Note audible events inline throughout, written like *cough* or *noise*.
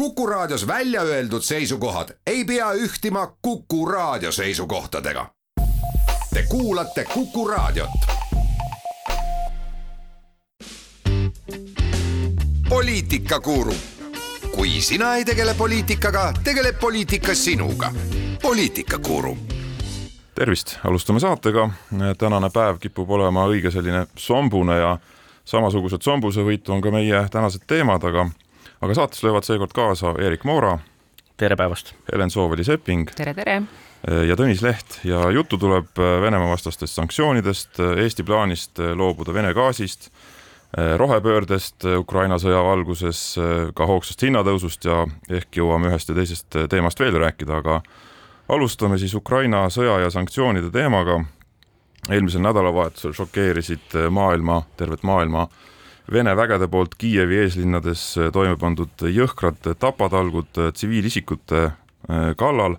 Kuku Raadios välja öeldud seisukohad ei pea ühtima Kuku Raadio seisukohtadega. Te kuulate Kuku Raadiot. poliitikakuru, kui sina ei tegele poliitikaga, tegeleb poliitika sinuga. poliitikakuru tervist, alustame saatega. tänane päev kipub olema õige selline sombune ja samasugused sombusevõitu on ka meie tänased teemad, aga, aga saates löövad seekord kaasa Erik Moora. tere päevast! Helen Sooveli-Sepping. tere, tere! ja Tõnis Leht ja juttu tuleb Venemaa vastastest sanktsioonidest, Eesti plaanist loobuda Vene gaasist, rohepöördest Ukraina sõja valguses, ka hoogsast hinnatõusust ja ehk jõuame ühest ja teisest teemast veel rääkida, aga alustame siis Ukraina sõja ja sanktsioonide teemaga. eelmisel nädalavahetusel šokeerisid maailma, tervet maailma Vene vägede poolt Kiievi eeslinnades toime pandud jõhkrad tapatalgud tsiviilisikute äh, kallal.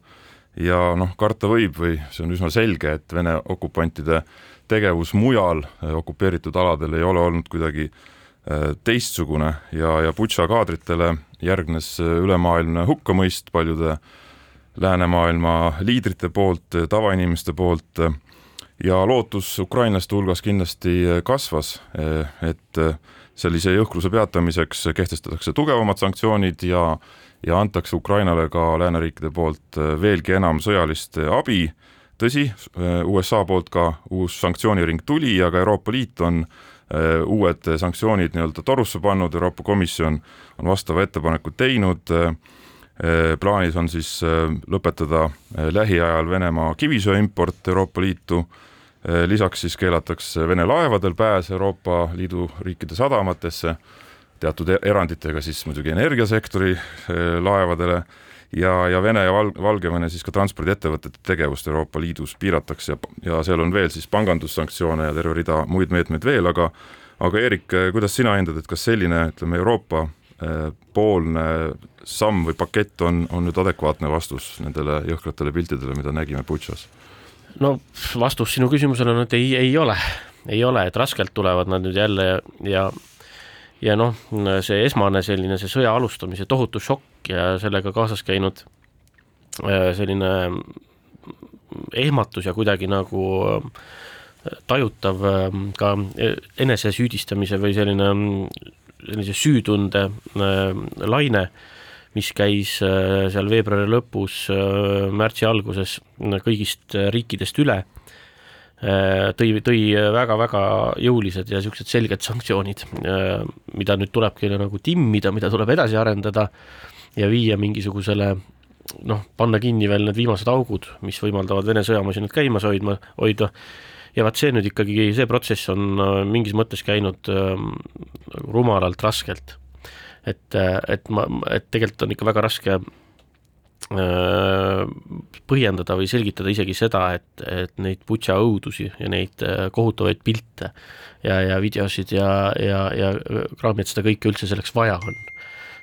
Ja noh, karta võib või see on üsna selge, et Vene okupantide tegevus mujal äh, okupeeritud aladel ei ole olnud kuidagi äh, teistsugune ja, ja Butša kaadritele järgnes ülemaailmne hukkamõist paljude läänemaailma liidrite poolt, tavainimeste poolt ja lootus ukrainlaste hulgas kindlasti kasvas, et sellise jõhkruse peatamiseks kehtestatakse tugevamad sanktsioonid ja ja antakse Ukrainale ka lääneriikide poolt veelgi enam sõjalist abi. tõsi, USA poolt ka uus sanktsiooniring tuli, aga Euroopa Liit on uued sanktsioonid nii-öelda torusse pannud, Euroopa Komisjon on vastava ettepaneku teinud plaanis on siis lõpetada äh, lähiajal Venemaa kivisöe import Euroopa Liitu, lisaks siis keelatakse Vene laevadel pääs Euroopa Liidu riikide sadamatesse, teatud e-, eranditega siis muidugi energiasektori laevadele ja, ja Vene ja Val-, Valgevene siis ka transpordiettevõtete tegevust Euroopa Liidus piiratakse ja, ja seal on veel siis pangandussanktsioone ja terve rida muid meetmeid veel, aga aga Eerik, kuidas sina hindad, et kas selline, ütleme, Euroopa poolne samm või pakett on, on nüüd adekvaatne vastus nendele jõhkratele piltidele, mida nägime Butšas? No vastus sinu küsimusele on, et ei, ei ole, ei ole, et raskelt tulevad nad nüüd jälle ja, ja ja noh, see esmane selline, see sõja alustamise tohutu šokk ja sellega kaasas käinud äh, selline ehmatus ja kuidagi nagu äh, tajutav äh, ka enesesüüdistamise või selline sellise süütunde laine, mis käis äh, seal veebruari lõpus, äh, märtsi alguses kõigist riikidest üle, tõi, tõi väga-väga jõulised ja niisugused selged sanktsioonid, mida nüüd tulebki nagu timmida, mida tuleb edasi arendada ja viia mingisugusele noh, panna kinni veel need viimased augud, mis võimaldavad Vene sõjamasinat käimas hoidma, hoida ja vaat see nüüd ikkagi, see protsess on äh, mingis mõttes käinud rumalalt raskelt. Et, äh, et ma, et tegelikult on ikka väga raske äh, põhjendada või selgitada isegi seda, et, et neid Butša õudusi ja neid kohutavaid pilte ja, ja videosid ja, ja, ja kraami, et seda kõike üldse selleks vaja on.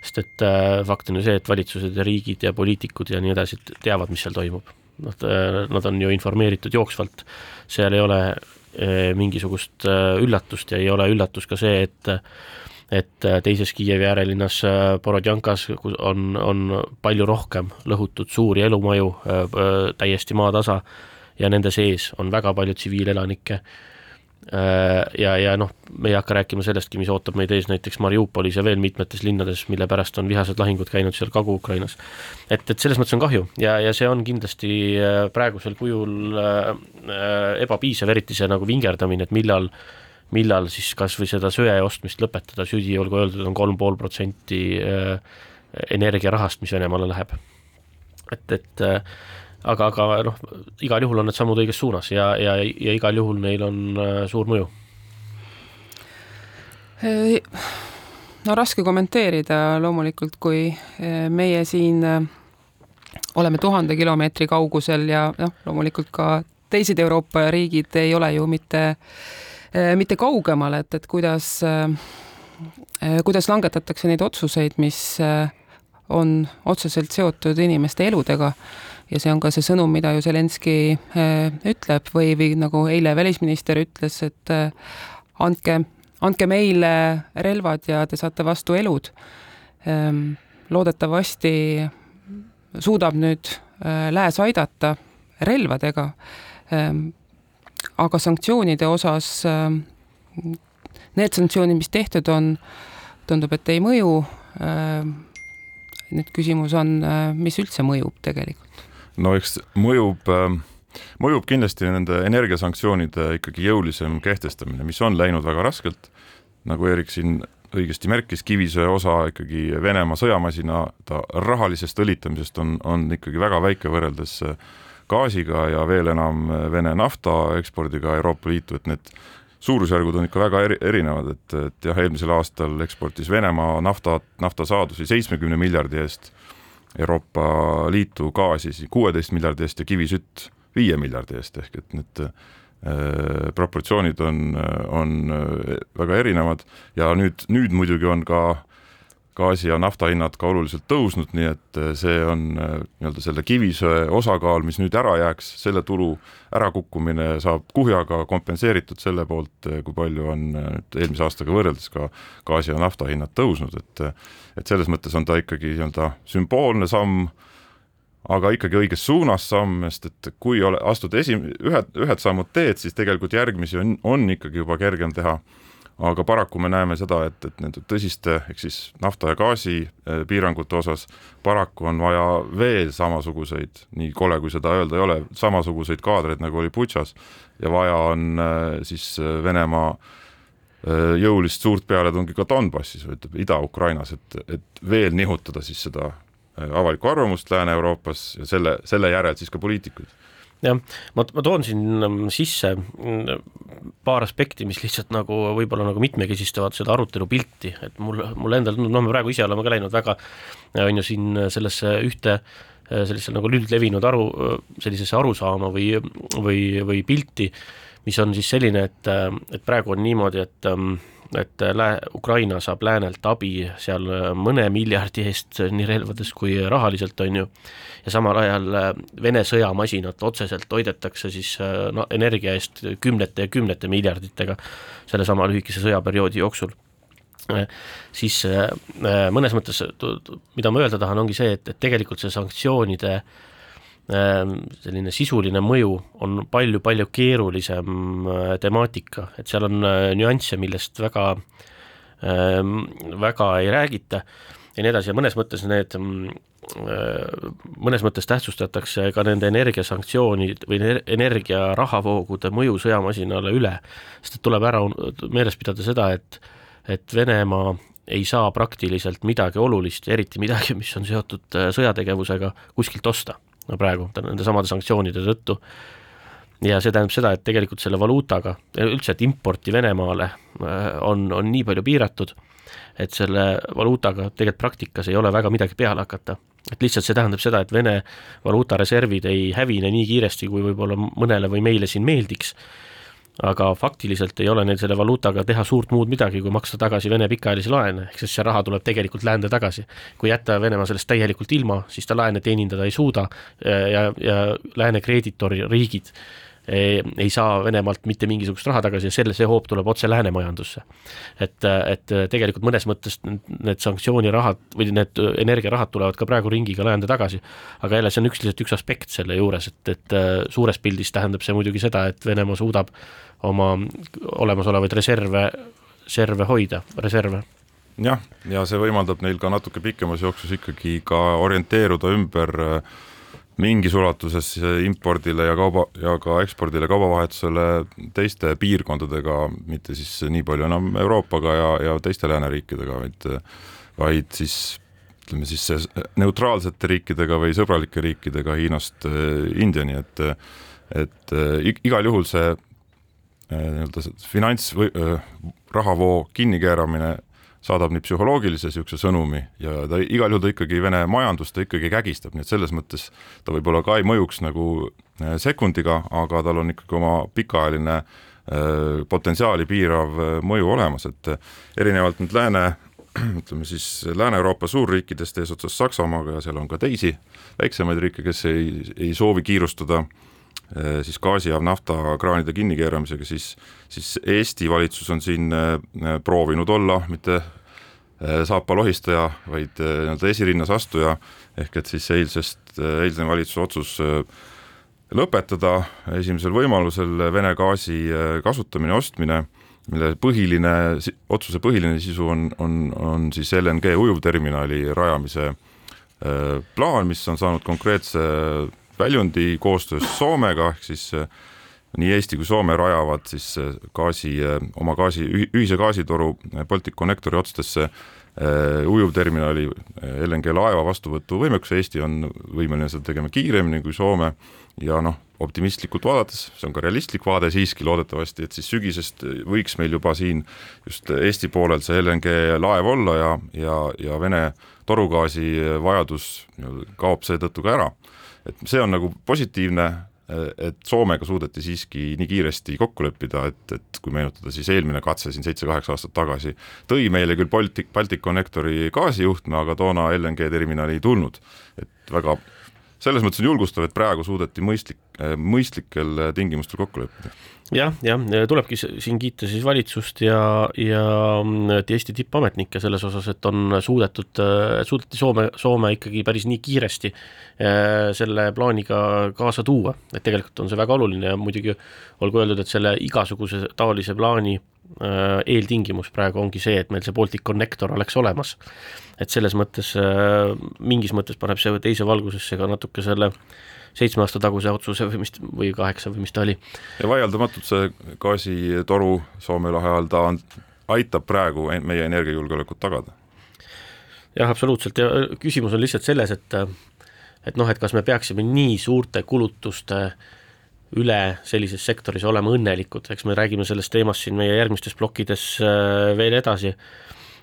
sest et äh, fakt on ju see, et valitsused ja riigid ja poliitikud ja nii edasi teavad, mis seal toimub nad, nad on ju informeeritud jooksvalt, seal ei ole mingisugust üllatust ja ei ole üllatus ka see, et et teises Kiievi äärelinnas eh, Borodjankas on, on palju rohkem lõhutud suuri elumaju, täiesti maatasa, ja nende sees on väga palju tsiviilelanikke Äh, ja, ja noh, me ei hakka rääkima sellestki, mis ootab meid ees näiteks Mariupolis ja veel mitmetes linnades, mille pärast on vihased lahingud käinud seal Kagu-Ukrainas. et, et selles mõttes on kahju ja, ja see on kindlasti äh, praegusel kujul äh, äh, ebapiisav, eriti see nagu vingerdamine, et millal millal siis kas või seda söe ostmist lõpetada, südi, olgu öeldud, on kolm pool protsenti energiarahast, mis Venemaale läheb. et, et aga, aga noh, igal juhul on need sammud õiges suunas ja, ja, ja igal juhul neil on äh, suur mõju. no raske kommenteerida loomulikult, kui äh, meie siin äh, oleme tuhande kilomeetri kaugusel ja noh, loomulikult ka teised Euroopa riigid ei ole ju mitte, mitte kaugemal, et, et kuidas, kuidas langetatakse neid otsuseid, mis on otseselt seotud inimeste eludega ja see on ka see sõnum, mida ju Zelenskõi äh, ütleb või, või nagu eile välisminister ütles, et äh, andke, andke meile relvad ja te saate vastu elud. Ähm, loodetavasti suudab nüüd lääs aidata relvadega, aga sanktsioonide osas, need sanktsioonid, mis tehtud on, tundub, et ei mõju. nüüd küsimus on, mis üldse mõjub tegelikult? no eks mõjub äh mõjub kindlasti nende energiasanktsioonide ikkagi jõulisem kehtestamine, mis on läinud väga raskelt, nagu Eerik siin õigesti märkis, kivisöe osa ikkagi Venemaa sõjamasina, ta rahalisest õlitamisest on, on ikkagi väga väike võrreldes gaasiga ja veel enam Vene nafta ekspordiga Euroopa Liitu, et need suurusjärgud on ikka väga eri, erinevad, et, et jah, eelmisel aastal eksportis Venemaa nafta, naftasaadusi seitsmekümne miljardi eest, Euroopa Liitu gaasi kuueteist miljardi eest ja kivisütt viie miljardi eest, ehk et need äh, proportsioonid on, on äh, väga erinevad. Ja nüüd, nüüd muidugi on ka gaasi ja nafta hinnad ka oluliselt tõusnud, nii et äh, see on nii-öelda selle kivisöe osakaal, mis nüüd ära jääks, selle tulu ärakukkumine saab kuhjaga kompenseeritud selle poolt, kui palju on nüüd eelmise aastaga võrreldes ka gaasi ja nafta hinnad tõusnud, et et selles mõttes on ta ikkagi nii-öelda sümboolne samm aga ikkagi õiges suunas samm, sest et kui ole, astud esi-, ühed, ühed sammud teed, siis tegelikult järgmisi on, on ikkagi juba kergem teha. Aga paraku me näeme seda, et, et nende tõsiste ehk siis nafta ja gaasi eh, piirangute osas paraku on vaja veel samasuguseid, nii kole kui seda öelda ei ole, samasuguseid kaadreid, nagu oli Butšas. Ja vaja on eh, siis eh, Venemaa jõulist suurt pealetungi ka Donbassis või ütleme Ida-Ukrainas, et, et veel nihutada siis seda avalikku arvamust Lääne-Euroopas ja selle, selle järel siis ka poliitikuid jah, ma, ma toon siin ähm, sisse mm, paar aspekti, mis lihtsalt nagu võib-olla nagu mitmekesistavad seda arutelu pilti, et mul, mul endal noh, me praegu ise oleme ka läinud väga, on ju siin sellesse ühte sellisesse nagu üldlevinud aru, sellisesse arusaama või, või, või pilti, mis on siis selline, et, et praegu on niimoodi, et ähm, et lää-, Ukraina saab läänelt abi seal mõne miljardi eest nii relvades kui rahaliselt, on ju, ja samal ajal Vene sõjamasinat otseselt toidetakse siis no energia eest kümnete ja kümnete miljarditega sellesama lühikese sõjaperioodi jooksul. Siis mõnes mõttes, mida ma öelda tahan, ongi see, et, et tegelikult see sanktsioonide äh, selline sisuline mõju on palju-palju keerulisem äh, temaatika, et seal on äh, nüansse, millest väga, ehm, väga ei räägita ja nii edasi. Ja mõnes mõttes need mm, äh, mõnes mõttes tähtsustatakse ka nende energiasanktsioonid või energia rahavoogude mõju sõjamasinale üle, sest et tuleb ära meeles pidada seda, et et Venemaa ei saa praktiliselt midagi olulist, eriti midagi, mis on seotud sõjategevusega, kuskilt osta no praegu nende samade sanktsioonide tõttu. ja see tähendab seda, et tegelikult selle valuutaga, üldse, et importi Venemaale äh, on, on nii palju piiratud, et selle valuutaga tegelikult praktikas ei ole väga midagi peale hakata. et lihtsalt see tähendab seda, et Vene valuutareservid ei hävine nii kiiresti, kui võib-olla mõnele või meile siin meeldiks aga faktiliselt ei ole neil selle valuutaga teha suurt muud midagi, kui maksta tagasi Vene pikaajalisi laene, ehk siis see raha tuleb tegelikult läände tagasi. kui jätta Venemaa sellest täielikult ilma, siis ta laene teenindada ei suuda ja, ja lääne kreeditoririigid ei, ei saa Venemaalt mitte mingisugust raha tagasi ja selle, see hoop tuleb otse läänemajandusse. et, et tegelikult mõnes mõttes need sanktsioonirahad või need energiarahad tulevad ka praegu ringiga läände tagasi, aga jälle, see on üks, lihtsalt üks aspekt selle juures, et, et suures pildis tähendab see muidugi seda, et Venemaa suudab oma olemasolevaid reserve, reserve hoida, reserve jah, ja see võimaldab neil ka natuke pikemas jooksus ikkagi ka orienteeruda ümber äh, mingis ulatuses impordile ja kauba ja ka ekspordile, kaubavahetusele teiste piirkondadega, mitte siis nii palju enam Euroopaga ja, ja teiste lääneriikidega, vaid vaid siis ütleme siis neutraalsete riikidega või sõbralike riikidega Hiinast äh, Indiani, et et äh, igal juhul see äh, nii-öelda finants või rahavoo kinnikeeramine saadab nii psühholoogilise niisuguse sõnumi ja ta igal juhul ta ikkagi Vene majandust ta ikkagi kägistab, nii et selles mõttes ta võib-olla ka ei mõjuks nagu äh, sekundiga, aga tal on ikkagi oma pikaajaline äh, potentsiaali piirav äh, mõju olemas, et erinevalt nüüd lääne *clears throat* ütleme siis Lääne-Euroopa suurriikidest eesotsas Saksamaaga ja seal on ka teisi väiksemaid riike, kes ei, ei soovi kiirustada siis gaasi ja nafta kraanide kinnikeeramisega, siis, siis Eesti valitsus on siin proovinud olla mitte saapa lohistaja, vaid nii-öelda esirinnas astuja, ehk et siis eilsest, eilne valitsuse otsus lõpetada esimesel võimalusel Vene gaasi kasutamine, ostmine, mille põhiline, otsuse põhiline sisu on, on, on siis LNG ujuvterminali rajamise plaan, mis on saanud konkreetse väljundi koostöös Soomega, ehk siis nii Eesti kui Soome rajavad siis äh, gaasi, äh, oma gaasi, ühise gaasitoru äh, Balticconnectori otstesse ujuvterminali LNG laeva vastuvõtuvõimekuse, Eesti on võimeline seda tegema kiiremini kui Soome ja noh, optimistlikult vaadates, see on ka realistlik vaade siiski loodetavasti, et siis sügisest võiks meil juba siin just Eesti poolel see LNG laev olla ja, ja, ja Vene torugaasi vajadus kaob seetõttu ka ära. Et see on nagu positiivne et Soomega suudeti siiski nii kiiresti kokku leppida, et, et kui meenutada, siis eelmine katse siin seitse-kaheksa aastat tagasi tõi meile küll Baltic, Balticconnectori gaasijuhtme, aga toona LNG terminali ei tulnud. et väga, selles mõttes on julgustav, et praegu suudeti mõistlik, mõistlikel tingimustel kokku leppida jah, jah, tulebki siin kiita siis valitsust ja, ja Eesti tippametnikke selles osas, et on suudetud, suudeti Soome, Soome ikkagi päris nii kiiresti äh, selle plaaniga kaasa tuua, et tegelikult on see väga oluline ja muidugi olgu öeldud, et selle igasuguse taolise plaani äh, eeltingimus praegu ongi see, et meil see Baltic Connector oleks olemas. et selles mõttes, äh, mingis mõttes paneb see teise valgusesse ka natuke selle äh, seitsme aasta taguse otsuse või mis, või kaheksa või mis ta oli. ja vaieldamatult see gaasitoru Soome lahe all, ta on, aitab praegu meie energiajulgeolekut tagada. jah, absoluutselt ja küsimus on lihtsalt selles, et et noh, et kas me peaksime nii suurte kulutuste üle sellises sektoris olema õnnelikud, eks me räägime sellest teemast siin meie järgmistes plokkides äh, veel edasi,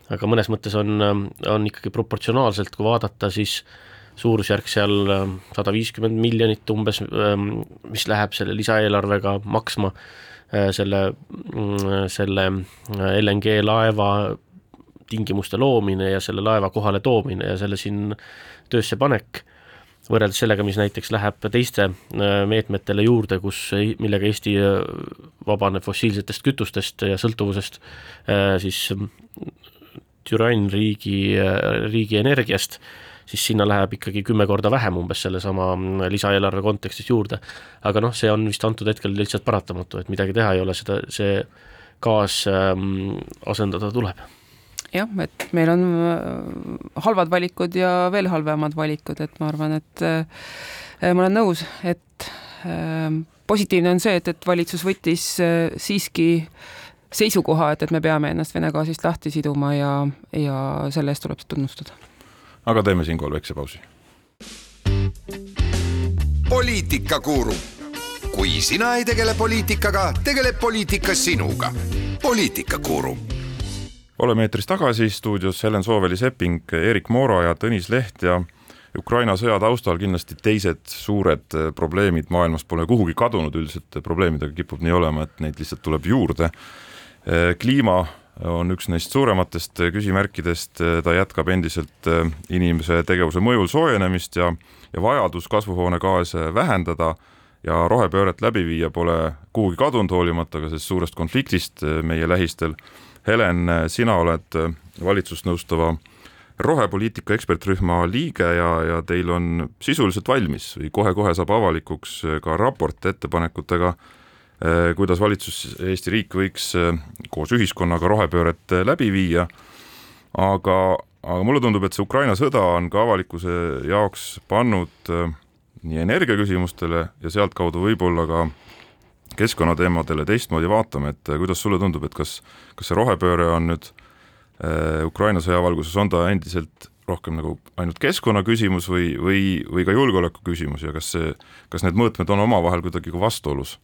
aga mõnes mõttes on, on ikkagi proportsionaalselt, kui vaadata, siis äh, suurusjärk seal ähm, sada viiskümmend miljonit umbes, ähm, mis läheb selle lisaeelarvega maksma äh, selle, mm, selle äh, LNG laeva tingimuste loomine ja selle laeva kohale toomine ja selle siin töösse panek, võrreldes sellega, mis näiteks läheb teiste äh, meetmetele juurde, kus, millega Eesti vabaneb fossiilsetest kütustest ja sõltuvusest siis türann riigi, riigi energiast siis sinna läheb ikkagi kümme korda vähem umbes sellesama mm, lisaeelarve kontekstis juurde. aga noh, see on vist antud hetkel lihtsalt paratamatu, et midagi teha ei ole, seda, see gaas ähm, asendada tuleb jah, et meil on äh, halvad valikud ja veel halvemad valikud, et ma arvan, et äh, ma olen nõus, et äh, positiivne on see, et, et valitsus võttis äh, siiski seisukoha, et, et me peame ennast Vene gaasist lahti siduma ja, ja selle eest tuleb tunnustada aga teeme siinkohal väikse pausi. poliitikakuru, kui sina ei tegele poliitikaga, tegeleb poliitika sinuga. poliitikakuru oleme eetris tagasi, stuudios Helen Sooväli-Sepping, Erik Moora ja Tõnis Leht ja Ukraina sõja taustal kindlasti teised suured probleemid maailmas pole kuhugi kadunud, üldiselt probleemidega kipub nii olema, et neid lihtsalt tuleb juurde. kliima on üks neist suurematest küsimärkidest, ta jätkab endiselt äh, inimese tegevuse mõjul soojenemist ja, ja vajadus kasvuhoonegaase vähendada ja rohepööret läbi viia pole kuhugi kadunud, hoolimata ka sellest suurest konfliktist äh, meie lähistel. Helen, äh, sina oled valitsust nõustava rohepoliitika ekspertrühma liige ja, ja teil on sisuliselt valmis või kohe-kohe saab avalikuks ka raport ettepanekutega kuidas valitsus, Eesti riik võiks äh, koos ühiskonnaga rohepööret äh, läbi viia, aga, aga mulle tundub, et see Ukraina sõda on ka avalikkuse jaoks pannud nii energiaküsimustele ja sealtkaudu võib-olla ka keskkonnateemadele teistmoodi vaatama, et kuidas sulle tundub, et kas, kas see rohepööre on nüüd Ukraina sõja valguses, on ta endiselt rohkem nagu ainult keskkonnaküsimus või, või, või ka julgeoleku küsimus ja kas see, kas need mõõtmed on omavahel kuidagi ka vastuolus?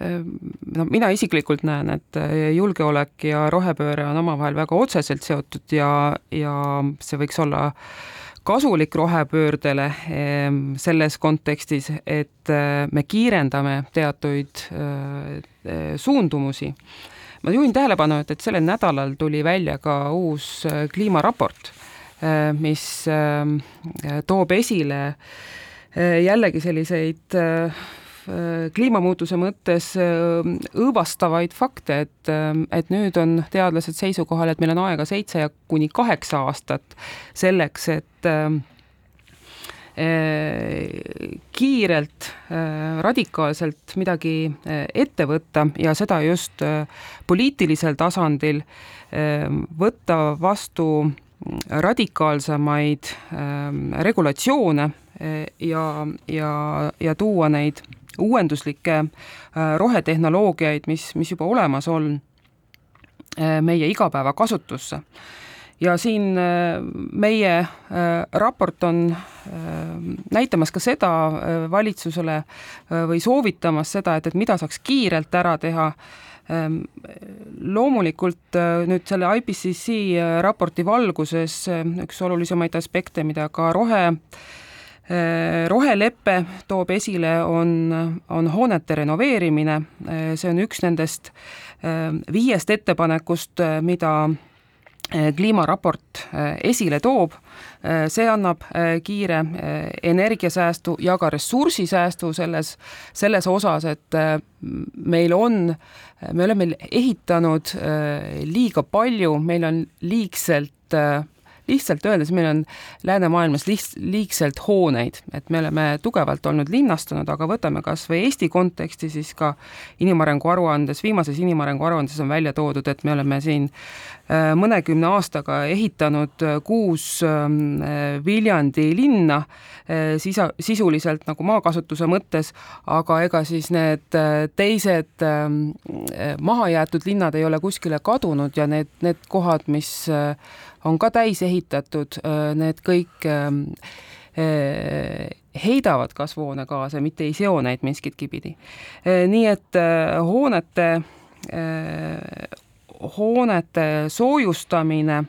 No mina isiklikult näen, et äh, julgeolek ja rohepööre on omavahel väga otseselt seotud ja, ja see võiks olla kasulik rohepöördele ehm, selles kontekstis, et äh, me kiirendame teatuid äh, suundumusi. ma juhin tähelepanu, et, et sellel nädalal tuli välja ka uus kliimaraport, mis toob esile jällegi selliseid kliimamuutuse mõttes õõvastavaid fakte, et, et nüüd on teadlased seisukohal, et meil on aega seitse ja kuni kaheksa aastat selleks, et kiirelt, radikaalselt midagi ette võtta ja seda just poliitilisel tasandil, võtta vastu radikaalsemaid regulatsioone ja, ja, ja tuua neid uuenduslikke rohetehnoloogiaid, mis, mis juba olemas on, meie igapäevakasutusse ja siin äh, meie äh, raport on äh, näitamas ka seda valitsusele või soovitamas seda, et, et mida saaks kiirelt ära teha. Ähm, loomulikult nüüd selle IPCC raporti valguses üks olulisemaid aspekte, mida ka rohe rohelepe toob esile, on, on hoonete renoveerimine, see on üks nendest viiest ettepanekust, mida Äh, kliimaraport äh, esile toob, äh, see annab kiire energiasäästu ja ka ressursisäästu selles, selles osas, et meil on, me oleme ehitanud liiga palju, meil on liigselt lihtsalt öeldes, meil on läänemaailmas liht-, liigselt hooneid, et me oleme tugevalt olnud linnastunud, aga võtame kas või Eesti konteksti, siis ka inimarengu aruandes, viimases inimarengu aruandes on välja toodud, et me oleme siin mõnekümne aastaga ehitanud äh, kuus ähm, Viljandi linna, äh, sisa, sisuliselt nagu maakasutuse mõttes, aga ega siis need teised ähm, mahajäetud linnad ei ole kuskile kadunud ja need, need kohad, mis on ka täis ehitatud, need kõik ähm, heidavad kasvuhoonegaase, mitte ei seo neid miskitki pidi. nii et hoonete, hoonete soojustamine,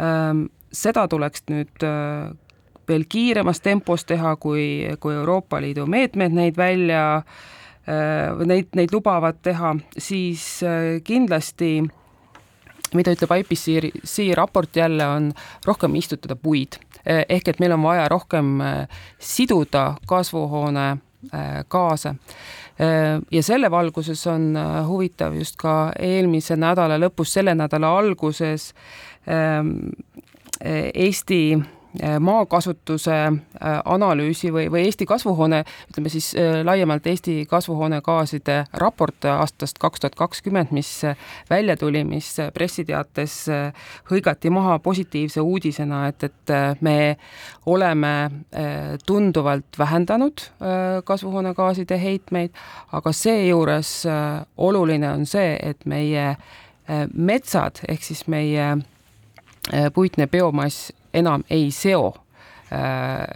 ähm, seda tuleks nüüd veel kiiremas tempos teha, kui, kui Euroopa Liidu meetmed neid välja, neid, neid lubavad teha, siis kindlasti mida ütleb IPCC raport jälle, on rohkem istutada puid. ehk et meil on vaja rohkem äh, siduda kasvuhoone äh, gaase. Äh, ja selle valguses on huvitav just ka eelmise nädala lõpus, selle nädala alguses ähm, Eesti Äh, maakasutuse äh, analüüsi või, või Eesti kasvuhoone, ütleme siis äh, laiemalt Eesti kasvuhoonegaaside raport aastast kaks tuhat kakskümmend, mis välja tuli, mis pressiteates hõigati maha positiivse uudisena, et, et me oleme tunduvalt vähendanud kasvuhoonegaaside heitmeid, aga seejuures oluline on see, et meie metsad ehk siis meie puitne biomass enam ei seo äh,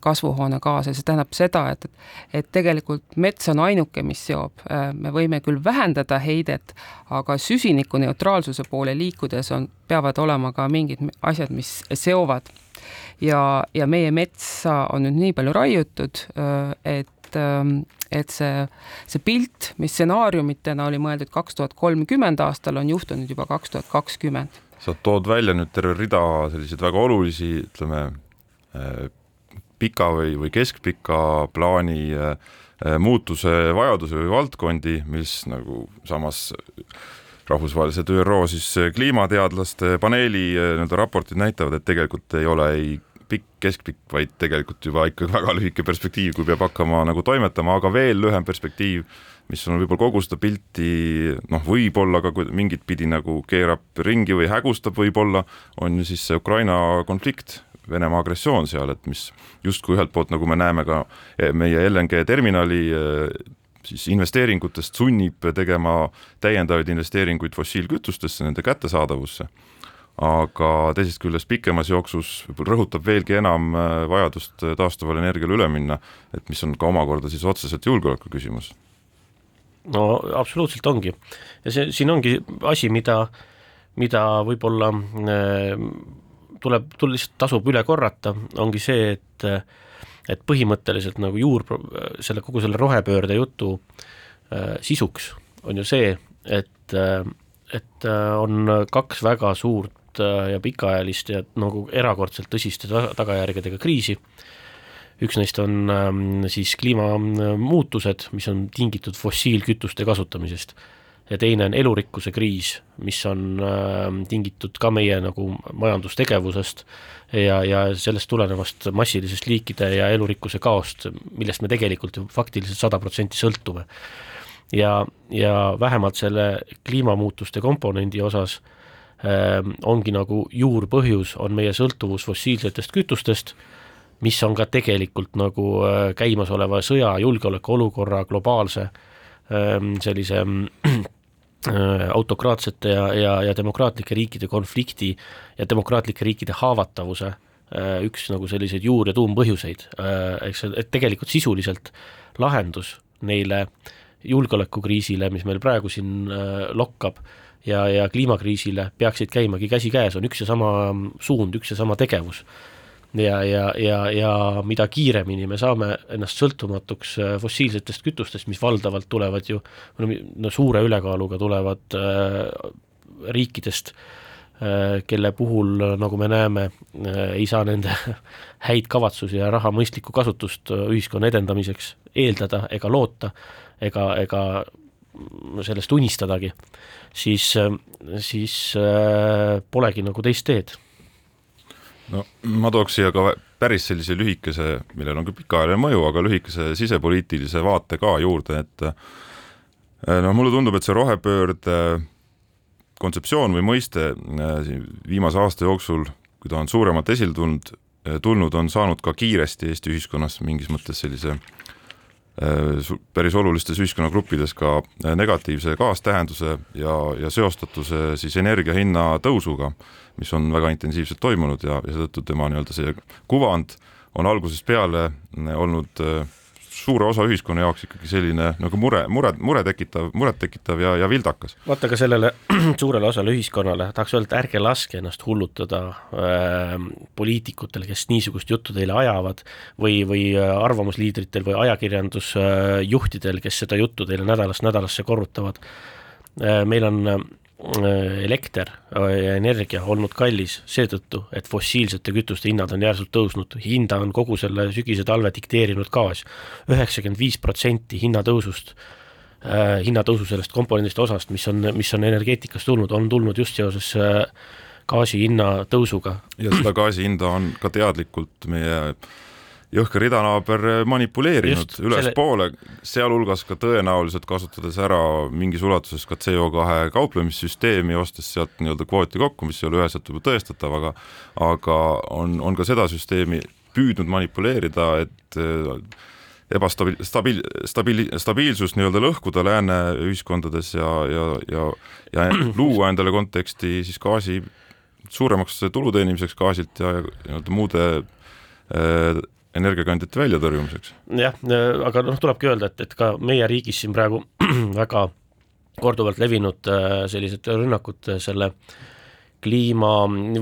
kasvuhoonegaase, see tähendab seda, et, et tegelikult mets on ainuke, mis seob. Äh, me võime küll vähendada heidet, aga süsinikuneutraalsuse poole liikudes on, peavad olema ka mingid asjad, mis seovad. ja, ja meie metsa on nüüd nii palju raiutud, äh, et ähm, et see, see pilt, mis stsenaariumitena oli mõeldud kaks tuhat kolmkümmend aastal, on juhtunud juba kaks tuhat kakskümmend sa tood välja nüüd terve rida selliseid väga olulisi, ütleme, äh, pika või, või keskpika plaani äh, muutuse vajadusi või valdkondi, mis nagu samas rahvusvahelised ÜRO siis kliimateadlaste paneeli nii-öelda raportid näitavad, et tegelikult ei ole ei pikk, keskpikk, vaid tegelikult juba ikka väga lühike perspektiiv, kui peab hakkama nagu toimetama, aga veel lühem perspektiiv mis on võib-olla kogu seda pilti noh, võib-olla ka mingit pidi nagu keerab ringi või hägustab võib-olla, on ju siis see Ukraina konflikt, Venemaa agressioon seal, et mis justkui ühelt poolt, nagu me näeme ka e, meie LNG terminali e, siis investeeringutest sunnib tegema täiendavaid investeeringuid fossiilkütustesse, nende kättesaadavusse. Aga teisest küljest pikemas jooksus rõhutab veelgi enam e, vajadust taastuvale energiale üle minna, et mis on ka omakorda siis otseselt julgeoleku küsimus no absoluutselt ongi. ja see, siin ongi asi, mida, mida võib-olla äh, tuleb, tuleb lihtsalt tasub üle korrata, ongi see, et et põhimõtteliselt nagu juur, selle, kogu selle rohepöörde jutu äh, sisuks on ju see, et äh,, et on kaks väga suurt ja pikaajalist ja nagu erakordselt tõsiste tagajärgedega kriisi üks neist on ähm, siis kliimamuutused, mis on tingitud fossiilkütuste kasutamisest ja teine on elurikkuse kriis, mis on äh, tingitud ka meie nagu majandustegevusest ja, ja sellest tulenevast massilisest liikide ja elurikkuse kaost, millest me tegelikult ju faktiliselt sada protsenti sõltume. ja, ja vähemalt selle kliimamuutuste komponendi osas äh, ongi nagu juurpõhjus, on meie sõltuvus fossiilsetest kütustest, mis on ka tegelikult nagu äh, käimasoleva sõja, julgeolekuolukorra, globaalse äh, sellise äh, *clears throat* Äh, autokraatsete ja, ja, ja demokraatlike riikide konflikti ja demokraatlike riikide haavatavuse äh, üks nagu selliseid juur- ja tuumpõhjuseid, eks, et tegelikult sisuliselt lahendus neile julgeolekukriisile, mis meil praegu siin lokkab, ja, ja kliimakriisile peaksid käimagi käsikäes, on üks ja sama suund, üks ja sama tegevus ja, ja, ja, ja mida kiiremini me saame ennast sõltumatuks äh, fossiilsetest kütustest, mis valdavalt tulevad ju no suure ülekaaluga tulevad äh, riikidest äh,, kelle puhul, nagu me näeme äh,, ei saa nende *laughs* häid kavatsusi ja raha mõistlikku kasutust äh, ühiskonna edendamiseks eeldada ega loota, ega, ega sellest unistadagi, siis, äh, siis äh, polegi nagu teist teed no ma tooks siia ka päris sellise lühikese, millel on küll pikaajaline mõju, aga lühikese sisepoliitilise vaate ka juurde, et eh, noh, mulle tundub, et see rohepöörde kontseptsioon või mõiste eh, viimase aasta jooksul, kui ta on suuremalt esile tulnud, eh, tulnud, on saanud ka kiiresti Eesti ühiskonnas mingis mõttes sellise päris olulistes ühiskonnagruppides ka negatiivse kaastähenduse ja, ja seostatuse siis energia hinna tõusuga mis on väga intensiivselt toimunud ja, ja seetõttu tema nii-öelda see kuvand on algusest peale äh, olnud äh, suure osa ühiskonna jaoks ikkagi selline nagu mure, mure, mure tekitav, muret tekitav ja, ja vildakas. vaata ka sellele *clears throat* suurele osale ühiskonnale tahaks öelda, ärge laske ennast hullutada äh, poliitikutel, kes niisugust juttu teile ajavad või, või äh, arvamusliidritel või ajakirjandusjuhtidel, kes seda juttu teile nädalast nädalasse korrutavad äh,. meil on Äh, elekter ja energia olnud kallis seetõttu, et fossiilsete kütuste hinnad on järsult tõusnud, hinda on kogu selle sügise-talve dikteerinud gaas. üheksakümmend viis protsenti hinnatõusust äh,, hinnatõusu sellest komponendist osast, mis on, mis on energeetikast tulnud, on tulnud just seoses äh, gaasi hinna tõusuga. ja seda gaasi hinda on ka teadlikult meie äh, jõhker idanaaber manipuleerinud ülespoole selle..., sealhulgas ka tõenäoliselt kasutades ära mingis ulatuses ka CO2 kauplemissüsteemi, ostes sealt nii-öelda kvooti kokku, mis ei ole üheselt juba tõestatav, aga aga on, on ka seda süsteemi püüdnud manipuleerida, et äh, ebastabiil-, stabiil-, stabiil-, stabiilsust nii-öelda lõhkuda lääne ühiskondades ja, ja, ja ja *clears throat* luua endale konteksti siis gaasi suuremaks tulu teenimiseks gaasilt ja nii-öelda muude äh, energiakandjate väljatõrjumiseks. jah, aga noh, tulebki öelda, et, et ka meie riigis siin praegu *clears throat* väga korduvalt levinud äh, sellised rünnakud selle kliima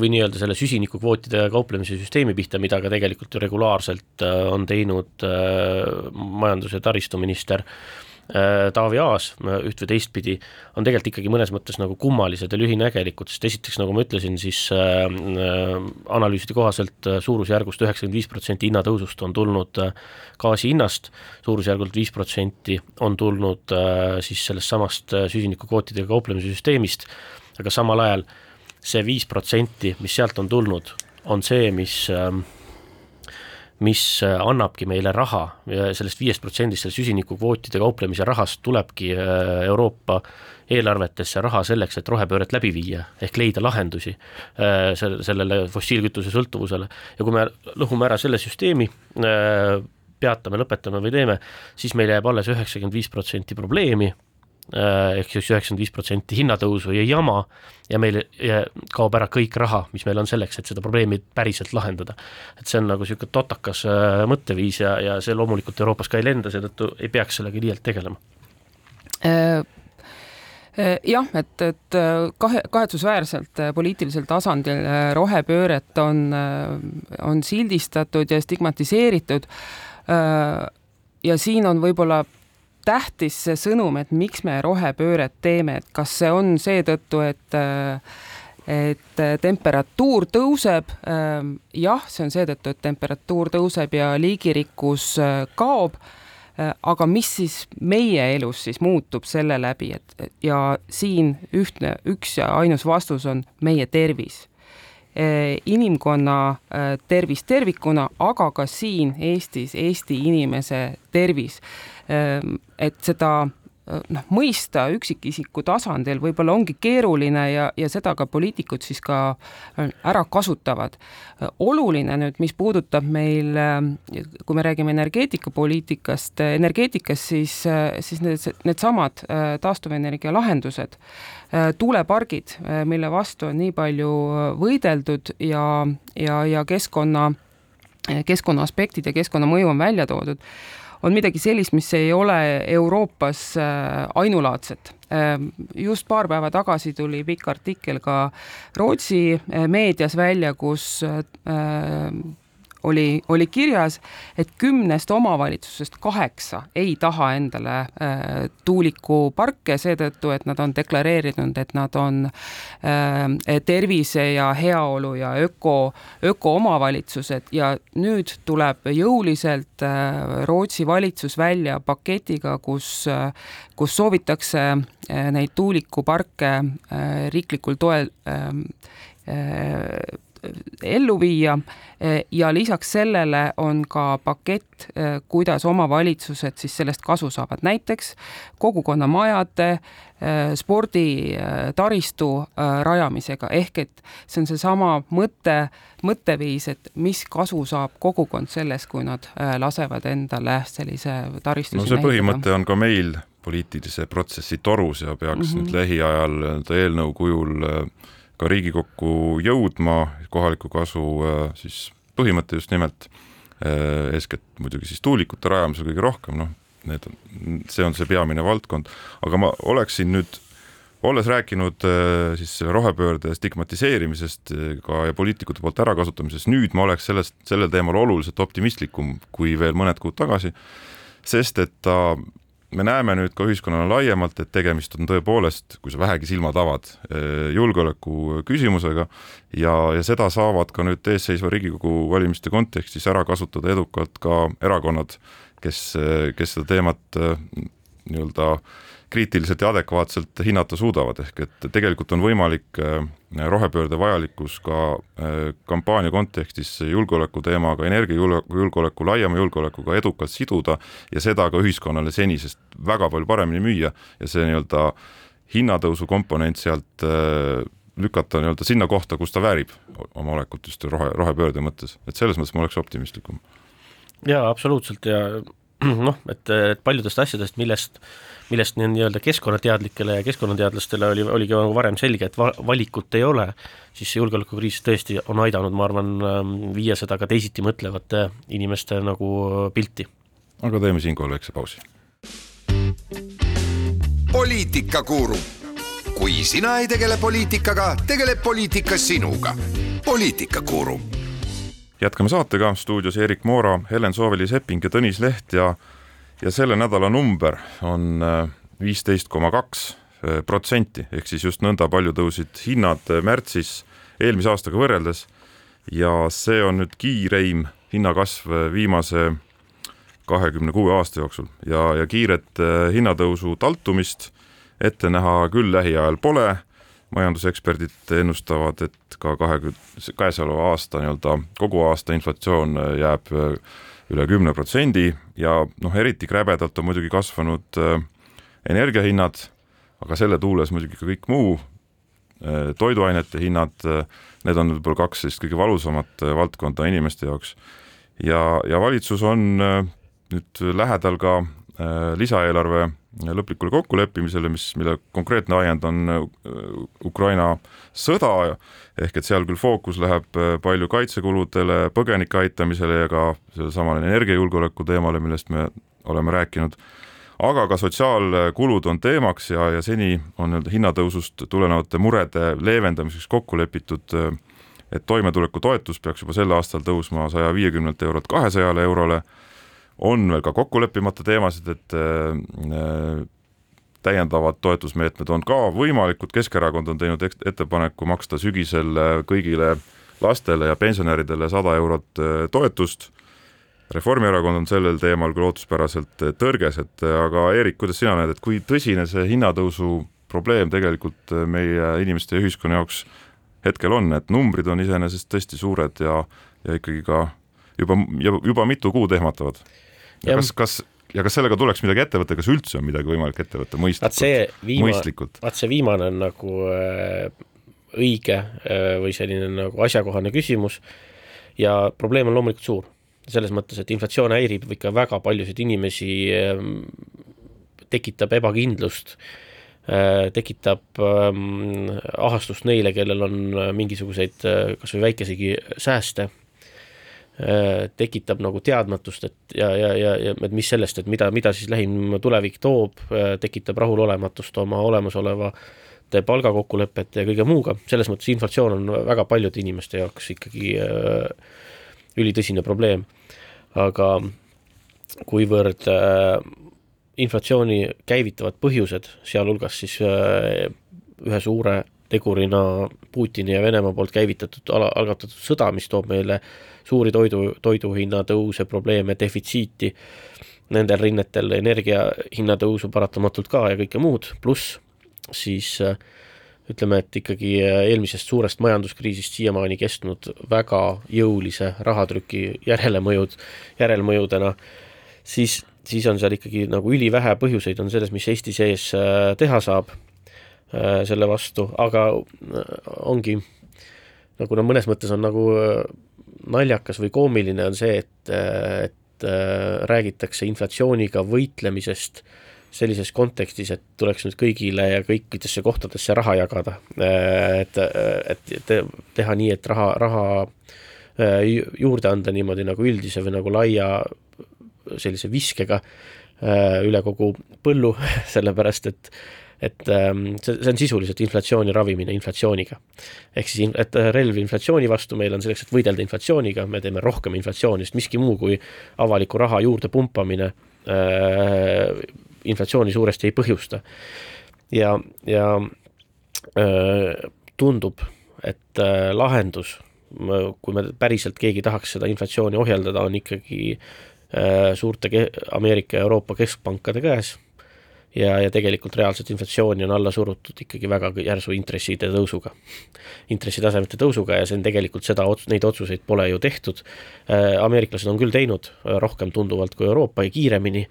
või nii-öelda selle süsinikukvootide kauplemise süsteemi pihta, mida ka tegelikult ju regulaarselt äh, on teinud äh, majandus- ja taristuminister Äh, Taavi Aas äh, üht või teistpidi, on tegelikult ikkagi mõnes mõttes nagu kummalised ja lühinägelikud, sest esiteks, nagu ma ütlesin, siis äh, äh analüüside kohaselt suurusjärgust üheksakümmend viis protsenti hinnatõusust on tulnud äh, gaasi hinnast, suurusjärgult viis protsenti on tulnud äh, siis sellest samast süsinikukvootidega kauplemise süsteemist, aga samal ajal see viis protsenti, mis sealt on tulnud, on see, mis äh, mis äh, annabki meile raha ja sellest viiest protsendist, sellest süsinikukvootide kauplemise rahast tulebki äh, Euroopa eelarvetesse raha selleks, et rohepööret läbi viia, ehk leida lahendusi äh, sellele fossiilkütuse sõltuvusele. ja kui me lõhume ära selle süsteemi, peatame, lõpetame või teeme, siis meil jääb alles üheksakümmend viis protsenti probleemi ehk siis üheksakümmend viis protsenti hinnatõusu ja jama ja meil kaob ära kõik raha, mis meil on selleks, et seda probleemi päriselt lahendada. et see on nagu niisugune totakas äh, mõtteviis ja, ja see loomulikult Euroopas ka ei lenda, seetõttu ei peaks sellega liialt tegelema äh, jah, et, et kahe, kahetsusväärselt poliitilisel tasandil rohepööret on, on sildistatud ja stigmatiseeritud. ja siin on võib-olla tähtis see sõnum, et miks me rohepööret teeme, et kas see on seetõttu, et et temperatuur tõuseb, jah, see on seetõttu, et temperatuur tõuseb ja liigirikkus kaob. Aga mis siis meie elus siis muutub selle läbi, et ja siin ühtne, üks ja ainus vastus on meie tervis inimkonna eh, tervis tervikuna, aga ka siin Eestis Eesti inimese tervis. Eh, et seda noh, mõista üksikisiku tasandil võib-olla ongi keeruline ja, ja seda ka poliitikud siis ka ära kasutavad. oluline nüüd, mis puudutab meil, kui me räägime energeetikapoliitikast, energeetikas, siis, siis need, needsamad taastuvenergia lahendused, tuulepargid, mille vastu on nii palju võideldud ja, ja, ja keskkonna, keskkonna aspektid ja keskkonnamõju on välja toodud on midagi sellist, mis ei ole Euroopas äh, ainulaadset. Äh, just paar päeva tagasi tuli pikk artikkel ka Rootsi äh, meedias välja, kus oli, oli kirjas, et kümnest omavalitsusest kaheksa ei taha endale äh, tuulikuparke seetõttu, et nad on deklareerinud, et nad on äh, tervise ja heaolu ja öko, ökoomavalitsused. Ja nüüd tuleb jõuliselt äh, Rootsi valitsus välja paketiga, kus äh,, kus soovitakse äh, neid tuulikuparke äh, riiklikul toel äh, äh, ellu viia. Ja lisaks sellele on ka pakett, kuidas omavalitsused siis sellest kasu saavad, näiteks kogukonnamajade, sporditaristu rajamisega, ehk et see on seesama mõte, mõtteviis, et mis kasu saab kogukond sellest, kui nad lasevad endale sellise taristu no see põhimõte on ka meil poliitilise protsessi torus ja peaks mm -hmm. nüüd lähiajal eelnõu kujul äh, ka Riigikokku jõudma, kohaliku kasu äh, siis põhimõte just nimelt, äh, eeskätt muidugi siis tuulikute rajamisel kõige rohkem, noh, need on, see on see peamine valdkond, aga ma oleksin nüüd olles rääkinud äh, siis selle rohepöörde stigmatiseerimisest ka ja poliitikute poolt ärakasutamisest, nüüd ma oleks sellest, sellel teemal oluliselt optimistlikum kui veel mõned kuud tagasi, sest et ta me näeme nüüd ka ühiskonnana laiemalt, et tegemist on tõepoolest, kui sa vähegi silmad avad, eh, julgeoleku küsimusega ja, ja seda saavad ka nüüd eesseisva Riigikogu valimiste kontekstis ära kasutada edukalt ka erakonnad, kes, kes seda teemat eh, nii-öelda äh, kriitiliselt ja adekvaatselt hinnata suudavad, ehk et tegelikult on võimalik äh, rohepöörde vajalikkus ka äh, kampaania kontekstis julgeoleku teemaga, energiajulgeoleku, laiema julgeolekuga edukalt siduda ja seda ka ühiskonnale senisest väga palju paremini müüa ja see nii-öelda hinnatõusu komponent sealt äh, lükata nii-öelda sinna kohta, kus ta väärib oma olekut just rohe, rohepöörde mõttes, et selles mõttes ma oleks optimistlikum. jaa, absoluutselt ja *clears throat* noh, et, et paljudest asjadest, millest millest nii-öelda keskkonnateadlikele ja keskkonnateadlastele oli, oligi nagu varem selge, et va-, valikut ei ole, siis see julgeolekukriis tõesti on aidanud, ma arvan, ähm, viia seda ka teisiti mõtlevate inimeste nagu pilti. aga teeme siinkohal väikse pausi. poliitikakuru, kui sina ei tegele poliitikaga, tegeleb poliitika sinuga. poliitikakuru jätkame saatega, stuudios Erik Moora, Helen Sooväli-Sepping ja Tõnis Leht ja ja selle nädala number on äh, viisteist koma kaks äh, protsenti, ehk siis just nõnda palju tõusid hinnad äh, märtsis eelmise aastaga võrreldes. Ja see on nüüd kiireim hinnakasv viimase kahekümne kuue aasta jooksul. Ja, ja kiiret hinnatõusu taltumist ette näha küll lähiajal pole, majanduseksperdid ennustavad, et ka kahekümne, käesoleva aasta nii-öelda kogu aasta inflatsioon jääb üle kümne protsendi ja noh, eriti kräbedalt on muidugi kasvanud äh, energiahinnad, aga selle tuules muidugi ka kõik muu äh,, toiduainete hinnad äh,, need on võib-olla kaks sellist kõige valusamat äh, valdkonda inimeste jaoks. ja, ja valitsus on äh, nüüd lähedal ka äh, lisaeelarve lõplikule kokkuleppimisele, mis, mille konkreetne ajend on äh, Ukraina sõda, ehk et seal küll fookus läheb äh, palju kaitsekuludele, põgenike aitamisele ja ka sellesamale energiajulgeoleku teemale, millest me oleme rääkinud, aga ka sotsiaalkulud on teemaks ja, ja seni on nii-öelda hinnatõusust tulenevate murede leevendamiseks kokku lepitud, äh, et toimetulekutoetus peaks juba sel aastal tõusma saja viiekümnelt eurolt kahesajale eurole on veel ka kokku leppimata teemasid, et äh, täiendavad toetusmeetmed on ka võimalikud, Keskerakond on teinud ettepaneku maksta sügisel kõigile lastele ja pensionäridele sada eurot toetust Reformierakond on sellel teemal küll ootuspäraselt tõrges, et aga Eerik, kuidas sina näed, et kui tõsine see hinnatõusu probleem tegelikult meie inimeste ja ühiskonna jaoks hetkel on, et numbrid on iseenesest tõesti suured ja, ja ikkagi ka juba, juba mitu kuud ehmatavad. Ja kas, kas ja kas sellega tuleks midagi ette võtta, kas üldse on midagi võimalik ette võtta? Mõistlikult, mõistlikult? vaat see viimane on nagu äh, õige äh, või selline nagu asjakohane küsimus. Ja probleem on loomulikult suur. Selles mõttes, et inflatsioon häirib ikka väga paljusid inimesi, ehm, tekitab ebakindlust, äh, tekitab ähm, ahastust neile, kellel on äh, mingisuguseid äh, kas või väikesegi sääste, tekitab nagu teadmatust, et ja, ja, ja, ja et mis sellest, et mida, mida siis lähim tulevik toob, tekitab rahulolematust oma olemasolevate palgakokkulepete ja kõige muuga, selles mõttes inflatsioon on väga paljude inimeste jaoks ikkagi ülitõsine probleem. Aga kuivõrd äh, inflatsiooni käivitavad põhjused, sealhulgas siis äh, ühe suure tegurina Putini ja Venemaa poolt käivitatud algatatud sõda, mis toob meile suuri toidu, toiduhinna tõuse, probleeme, defitsiiti, nendel rinnetel energia hinna tõusu paratamatult ka ja kõike muud, pluss siis äh, ütleme, et ikkagi äh, eelmisest suurest majanduskriisist siiamaani kestnud väga jõulise rahatrüki järelemõjud, järelmõjudena, siis, siis on seal ikkagi nagu ülivähe põhjuseid on selles, mis Eesti sees äh, teha saab selle vastu, aga ongi nagu no mõnes mõttes on nagu naljakas või koomiline on see, et, et räägitakse inflatsiooniga võitlemisest äh, sellises kontekstis, et tuleks nüüd kõigile ja kõikidesse kohtadesse raha jagada. et, et teha nii, et raha, raha äh, juurde anda niimoodi nagu üldise või nagu laia sellise viskega äh, üle kogu põllu, *laughs* sellepärast et et ähm, see, see on sisuliselt inflatsiooni ravimine inflatsiooniga. ehk siis, et relv inflatsiooni vastu meil on selleks, et võidelda inflatsiooniga, me teeme rohkem inflatsiooni, sest miski muu kui avaliku raha juurde pumpamine äh, inflatsiooni suuresti ei põhjusta. ja, ja äh, tundub, et äh, lahendus, kui me päriselt keegi tahaks seda inflatsiooni ohjeldada, on ikkagi äh, suurte Ameerika ja Euroopa keskpankade käes ja, ja tegelikult reaalset inflatsiooni on alla surutud ikkagi väga järsu intresside tõusuga, intressitasemete tõusuga ja see on tegelikult seda, neid otsuseid pole ju tehtud. Äh, ameeriklased on küll teinud äh, rohkem tunduvalt kui Euroopa ja kiiremini,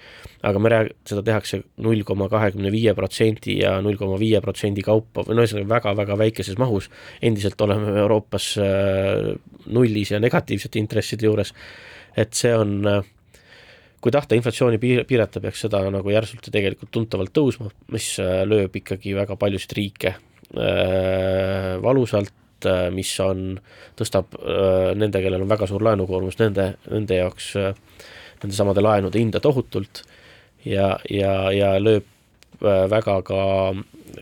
aga me rääg-, seda tehakse null koma kahekümne viie protsendi ja null koma viie protsendi kaupa või no ühesõnaga väga-väga väikeses mahus. endiselt oleme Euroopas äh, nullis ja negatiivsete intresside juures, et see on kui tahta inflatsiooni piir, piirata, peaks seda nagu järsult ja tegelikult tuntavalt tõusma, mis äh, lööb ikkagi väga paljusid riike äh, valusalt, äh, mis on, tõstab äh, nende, kellel on väga suur laenukoormus, nende, nende jaoks äh, nende samade laenude hinda tohutult ja, ja, ja lööb äh, väga ka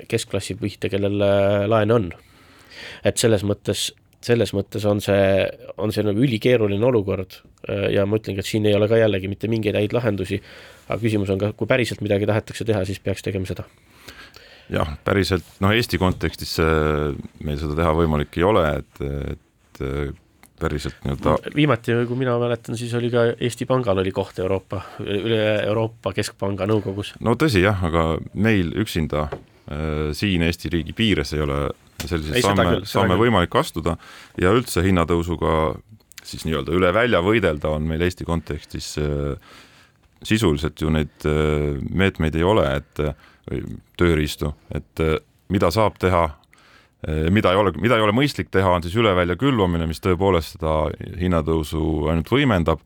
keskklassi pihta, kellel laene on. et selles mõttes selles mõttes on see, on see nagu ülikeeruline olukord äh, ja ma ütlengi, et siin ei ole ka jällegi mitte mingeid häid lahendusi, aga küsimus on ka, kui päriselt midagi tahetakse teha, siis peaks tegema seda. jah, päriselt, noh Eesti kontekstis meil seda teha võimalik ei ole, et, et päriselt nii-öelda viimati, kui mina mäletan, siis oli ka Eesti Pangal oli koht Euroopa, üle Euroopa Keskpanga nõukogus. no tõsi jah, aga meil üksinda äh, siin Eesti riigi piires ei ole selliseid samme, samme võimalik astuda ja üldse hinnatõusuga siis nii-öelda üle välja võidelda on meil Eesti kontekstis äh, sisuliselt ju neid äh, meetmeid ei ole, et või tööriistu, et äh, mida saab teha, mida ei ole, mida ei ole mõistlik teha, on siis üle välja külvamine, mis tõepoolest seda hinnatõusu ainult võimendab.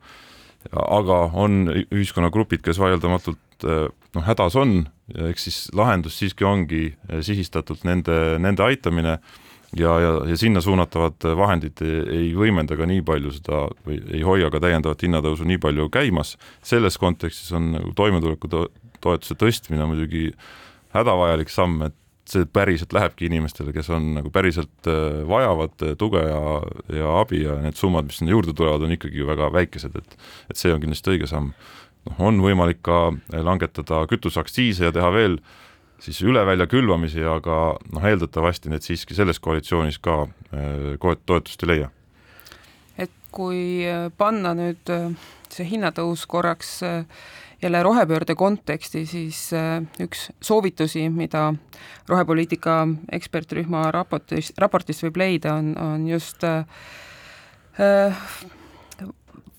aga on ühiskonnagrupid, kes vaieldamatult noh, hädas on, eks siis lahendus siiski ongi eh, sihistatult nende, nende aitamine ja, ja, ja sinna suunatavad vahendid ei võimenda ka nii palju seda või ei hoia ka täiendavat hinnatõusu nii palju käimas. selles kontekstis on nagu toimetulekutoetuse tõstmine muidugi hädavajalik samm, et see päriselt lähebki inimestele, kes on nagu päriselt eh, vajavad tuge ja, ja abi ja need summad, mis sinna juurde tulevad, on ikkagi ju väga väikesed, et et see on kindlasti õige samm noh, on võimalik ka langetada kütuseaktsiise ja teha veel siis üle välja külvamisi, aga noh, eeldatavasti need siiski selles koalitsioonis ka toetust ei leia. et kui panna nüüd see hinnatõus korraks jälle rohepöörde konteksti, siis üks soovitusi, mida rohepoliitika ekspertrühma raportis, raportist võib leida, on, on just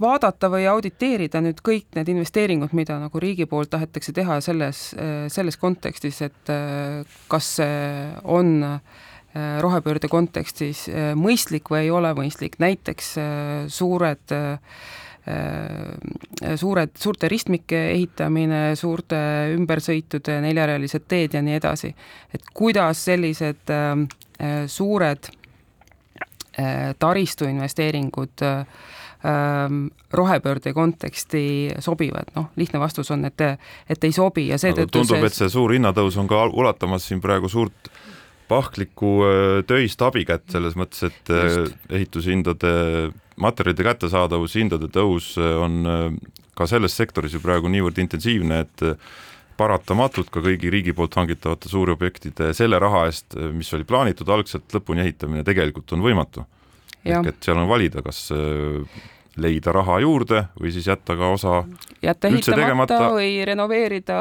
vaadata või auditeerida nüüd kõik need investeeringud, mida nagu riigi poolt tahetakse teha selles, selles kontekstis, et kas see on äh, rohepöörde kontekstis äh, mõistlik või ei ole mõistlik, näiteks äh, suured suured, suurte ristmike ehitamine, suurte ümbersõitude neljarealised teed ja nii edasi. et kuidas sellised suured taristuinvesteeringud äh, rohepöörde konteksti sobivad, noh, lihtne vastus on, et, et ei sobi ja seetõttu tundub see..., et see suur hinnatõus on ka ulatamas siin praegu suurt pahklikku äh, töist abikätt selles mõttes, et äh, Just. ehitushindade, materjalide kättesaadavus, hindade tõus äh, on ka selles sektoris ju praegu niivõrd intensiivne, et paratamatult ka kõigi riigi poolt hangitavate suurobjektide selle raha eest, mis oli plaanitud algselt lõpuni ehitamine, tegelikult on võimatu ehk et seal on valida, kas äh, leida raha juurde või siis jätta ka osa jätta ehitamata või renoveerida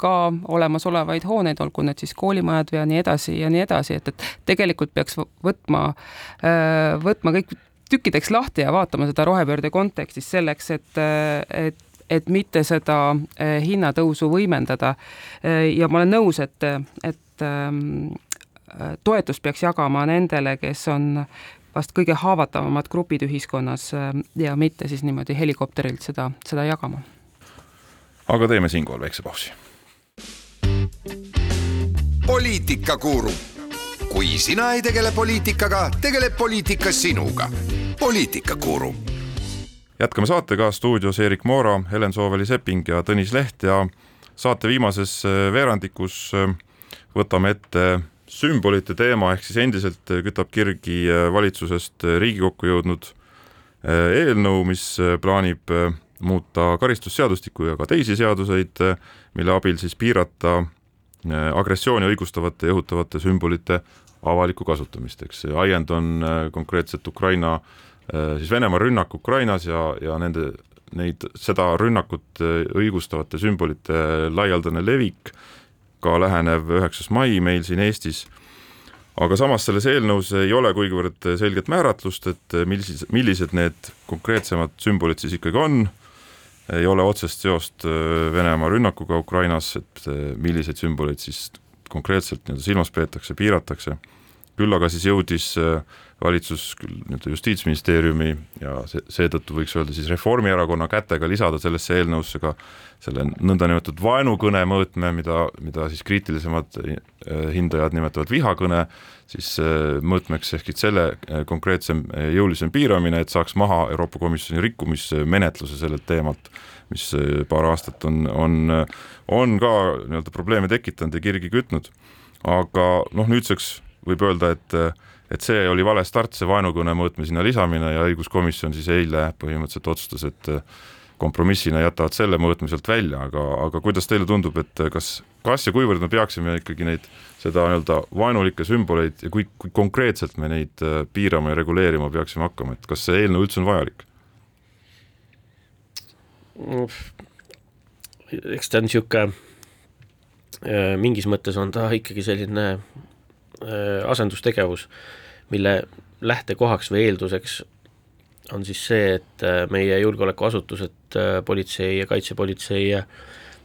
ka olemasolevaid hooneid, olgu need siis koolimajad ja nii edasi ja nii edasi, et, et tegelikult peaks võtma, äh, võtma kõik tükkideks lahti ja vaatama seda rohepöörde kontekstis selleks, et, et et mitte seda äh, hinnatõusu võimendada. ja ma olen nõus, et, et ähm, toetust peaks jagama nendele, kes on vast kõige haavatavamad grupid ühiskonnas äh, ja mitte siis niimoodi helikopterilt seda, seda jagama. aga teeme siinkohal väikse pausi. poliitikakuru, kui sina ei tegele poliitikaga, tegeleb poliitika sinuga. poliitikakuru. jätkame saatega stuudios Erik Moora, Helen Sooväli-Sepping ja Tõnis Leht ja saate viimases äh, veerandikus äh, võtame ette sümbolite teema ehk siis endiselt kütab kirgi äh, valitsusest äh, Riigikokku jõudnud äh, eelnõu, mis plaanib muuta karistusseadustikku ja ka teisi seaduseid, mille abil siis piirata agressiooni õigustavate ja õhutavate sümbolite avalikku kasutamist, eks see ajend on konkreetselt Ukraina, siis Venemaa rünnak Ukrainas ja, ja nende, neid, seda rünnakut õigustavate sümbolite laialdane levik ka lähenev üheksas mai meil siin Eestis. aga samas selles eelnõus ei ole kuigivõrd selget määratlust, et millised, millised need konkreetsemad sümbolid siis ikkagi on, ei ole otsest seost äh, Venemaa rünnakuga Ukrainas, et äh, milliseid sümboleid siis konkreetselt nii-öelda silmas peetakse, piiratakse, küll aga siis jõudis äh, valitsus küll nii-öelda Justiitsministeeriumi ja see, seetõttu võiks öelda siis Reformierakonna kätega lisada sellesse eelnõusse ka selle nõndanimetatud vaenukõne mõõtme, mida, mida siis kriitilisemad eh, hindajad nimetavad vihakõne, siis eh, mõõtmeks ehk selle eh, konkreetsem jõulisem piiramine, et saaks maha Euroopa Komisjoni rikkumismenetluse sellelt teemalt, mis paar aastat on, on, on ka nii-öelda probleeme tekitanud ja kirgi kütnud. aga noh, nüüdseks võib öelda, et et see oli vale start, see vaenukõne mõõtme sinna lisamine ja õiguskomisjon siis eile põhimõtteliselt otsustas, et kompromissina jätavad selle mõõtme sealt välja, aga, aga kuidas teile tundub, et kas, kas ja kuivõrd me peaksime ikkagi neid, seda nii-öelda vaenulikke sümboleid ja kui, kui konkreetselt me neid äh, piirama ja reguleerima peaksime hakkama, et kas see eelnõu üldse on vajalik? eks ta on niisugune, äh, mingis mõttes on ta ikkagi selline asendustegevus, mille lähtekohaks või eelduseks on siis see, et äh, meie julgeolekuasutused, äh, politsei ja kaitsepolitsei ja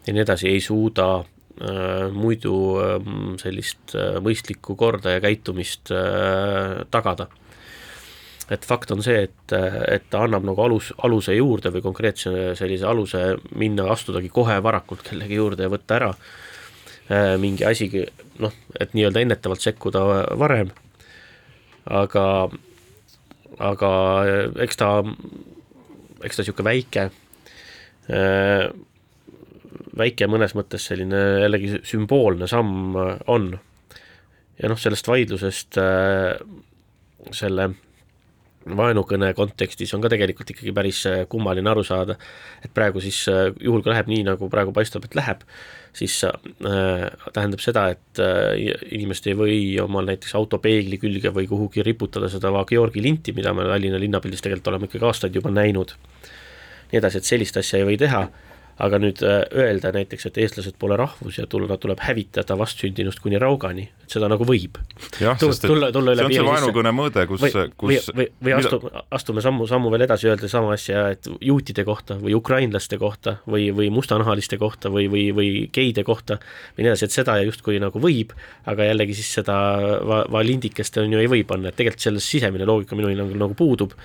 nii edasi ei suuda äh, muidu äh, sellist äh, mõistlikku korda ja käitumist äh, tagada. et fakt on see, et, et ta annab nagu alus, aluse juurde või konkreetse sellise aluse minna, astudagi kohe varakult kellegi juurde ja võtta ära äh, mingi asi, noh, et nii-öelda ennetavalt sekkuda varem, aga aga eh, eks ta, eks ta niisugune väike, eh, väike mõnes mõttes selline jällegi sümboolne samm on. ja noh, sellest vaidlusest selle vaenukõne kontekstis on ka tegelikult ikkagi päris äh, kummaline aru saada, et praegu siis äh, juhul, kui läheb nii, nagu praegu paistab, et läheb, siis äh, tähendab seda, et äh, inimesed ei või omal näiteks auto peegli külge või kuhugi riputada seda Georgi linti, mida me Tallinna linnapildis tegelikult oleme ikkagi aastaid juba näinud. nii edasi, et sellist asja ei või teha aga nüüd äh, öelda näiteks, et eestlased pole rahvus ja tulla, tuleb hävitada vastsündinust kuni Raugani, et seda nagu võib. jah, sest et tulla, tulla see on see vaenukõne mõõde, kus, kus või, või, või astu, astume sammu, sammu veel edasi, öelda sama asja, et juutide kohta või ukrainlaste kohta või, või mustanahaliste kohta või, või, või geide kohta või nii edasi, et seda justkui nagu võib, aga jällegi siis seda va-, valindikest on ju ei või panna, et tegelikult selles sisemine loogika minu hinnangul nagu puudub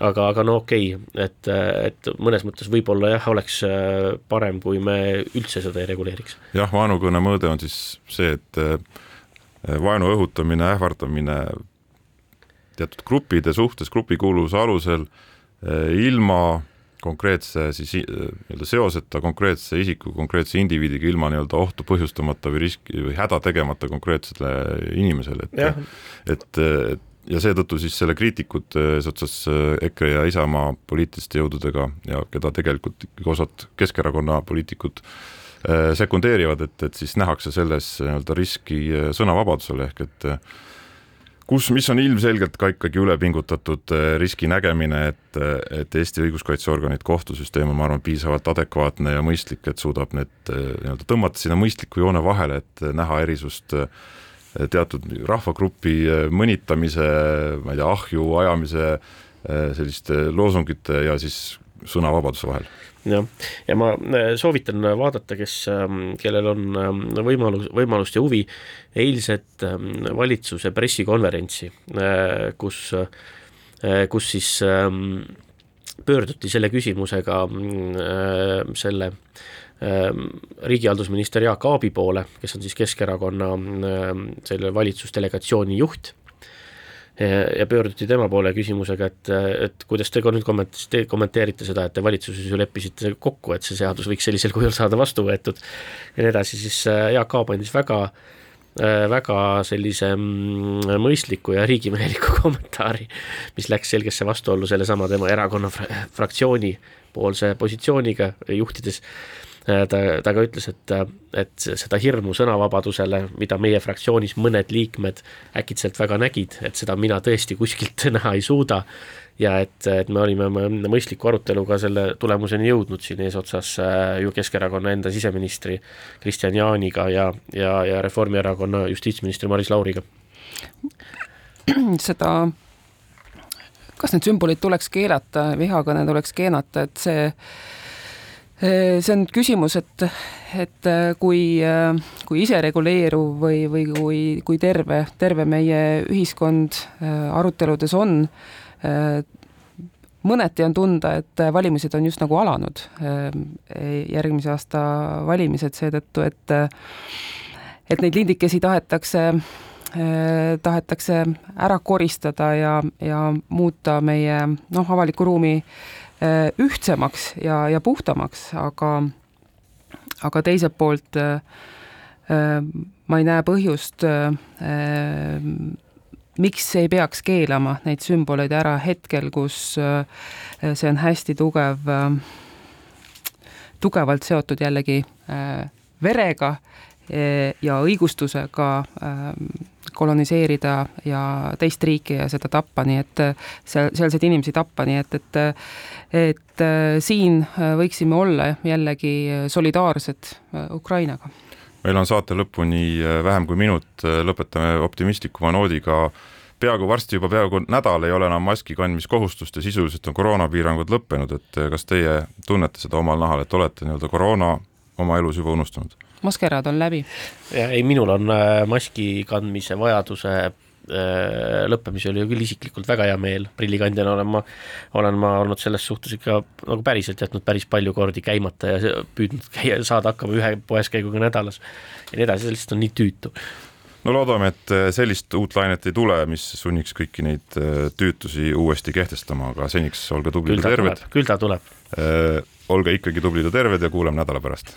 aga, aga no okei okay,, et, et mõnes mõttes võib-olla jah, oleks äh, parem, kui me üldse seda ei reguleeriks. jah, vaenukõne mõõde on siis see, et äh, vaenu õhutamine, ähvardamine teatud gruppide suhtes, grupikuuluvuse alusel äh, ilma konkreetse siis nii-öelda seoseta konkreetse isiku, konkreetse indiviidiga ilma nii-öelda ohtu põhjustamata või riski või häda tegemata konkreetsele inimesele, et et, et ja seetõttu siis selle kriitikud eesotsas äh, EKRE ja Isamaa poliitiliste jõududega ja keda tegelikult ikkagi osad Keskerakonna poliitikud äh, sekundeerivad, et, et siis nähakse selles nii-öelda riski sõnavabadusele, ehk et kus, mis on ilmselgelt ka ikkagi ülepingutatud riski nägemine, et, et Eesti õiguskaitseorganid, kohtusüsteem on, ma arvan, piisavalt adekvaatne ja mõistlik, et suudab need nii-öelda tõmmata sinna mõistliku joone vahele, et näha erisust äh, teatud rahvagrupi äh, mõnitamise, ma ei tea, ahju ajamise, äh, selliste loosungite ja siis sõnavabaduse vahel. Jah, ja ma soovitan vaadata, kes, ähm, kellel on ähm, võimalus, võimalust ja huvi, eilset ähm, valitsuse pressikonverentsi, kus, kus siis pöörduti selle küsimusega selle äh, Ehm, riigihaldusminister Jaak Aabi poole, kes on siis Keskerakonna ehm, selle valitsusdelegatsiooni juht, ja pöörduti tema poole küsimusega, et, et kuidas te ka nüüd komment-, te kommenteerite seda, et te valitsuses ju leppisite kokku, et see seadus võiks sellisel kujul saada vastu võetud. Ja nii edasi, siis äh, Jaak Aab andis väga äh, väga sellise mm, mõistliku ja riigimeheliku *laughs* kommentaari, mis läks selgesse vastuollu sellesama tema erakonna fra fraktsiooni poolse positsiooniga juhtides. Äh, ta, ta ka ütles, et, et seda hirmu sõnavabadusele, mida meie fraktsioonis mõned liikmed äkitselt väga nägid, et seda mina tõesti kuskilt *laughs* näha ei suuda ja et, et me olime mõistliku aruteluga selle tulemuseni jõudnud siin eesotsas äh, ju Keskerakonna enda siseministri Kristian Jaaniga ja, ja, ja Reformierakonna justiitsministri Maris Lauriga. seda, kas need sümbolid tuleks keelata, vihakõne tuleks keelata, et see see on küsimus, et, et äh, kui, äh, kui isereguleeruv või, või kui, kui terve, terve meie ühiskond aruteludes on, mõneti on tunda, et valimised on just nagu alanud, järgmise aasta valimised seetõttu, et et neid lindikesi tahetakse tahetakse ära koristada ja, ja muuta meie noh, avaliku ruumi Äh, ühtsemaks ja, ja puhtamaks, aga, aga teiselt poolt äh, äh, ma ei näe põhjust, miks ei peaks keelama neid sümboleid ära hetkel, kus see on hästi tugev, tugevalt seotud jällegi verega ja õigustusega koloniseerida ja teist riiki ja seda tappa, nii et seal, sealseid inimesi tappa, nii et, et et siin võiksime olla jällegi solidaarsed Ukrainaga. meil on saate lõpuni vähem kui minut, lõpetame optimistlikuma noodiga peaaegu varsti juba peaaegu nädal ei ole enam maski kandmiskohustust ja sisuliselt on koroonapiirangud lõppenud, et kas teie tunnete seda omal nahal, et olete nii-öelda koroona oma elus juba unustanud? Maskerad on läbi. ei, minul on äh, maski kandmise vajaduse äh, lõppemisel ju küll isiklikult väga hea meel, prillikandjana olen ma, olen ma olnud selles suhtes ikka nagu päriselt jätnud päris palju kordi käimata ja püüdnud käia, saada hakkama ühe poeskäiguga nädalas ja nii edasi, see lihtsalt on nii tüütu no loodame, et äh, sellist uut lainet ei tule, mis sunniks kõiki neid tüütusi uuesti kehtestama, aga seniks olge tublid ja terved. küll ta tuleb. olge ikkagi tublid ja terved ja kuuleme nädala pärast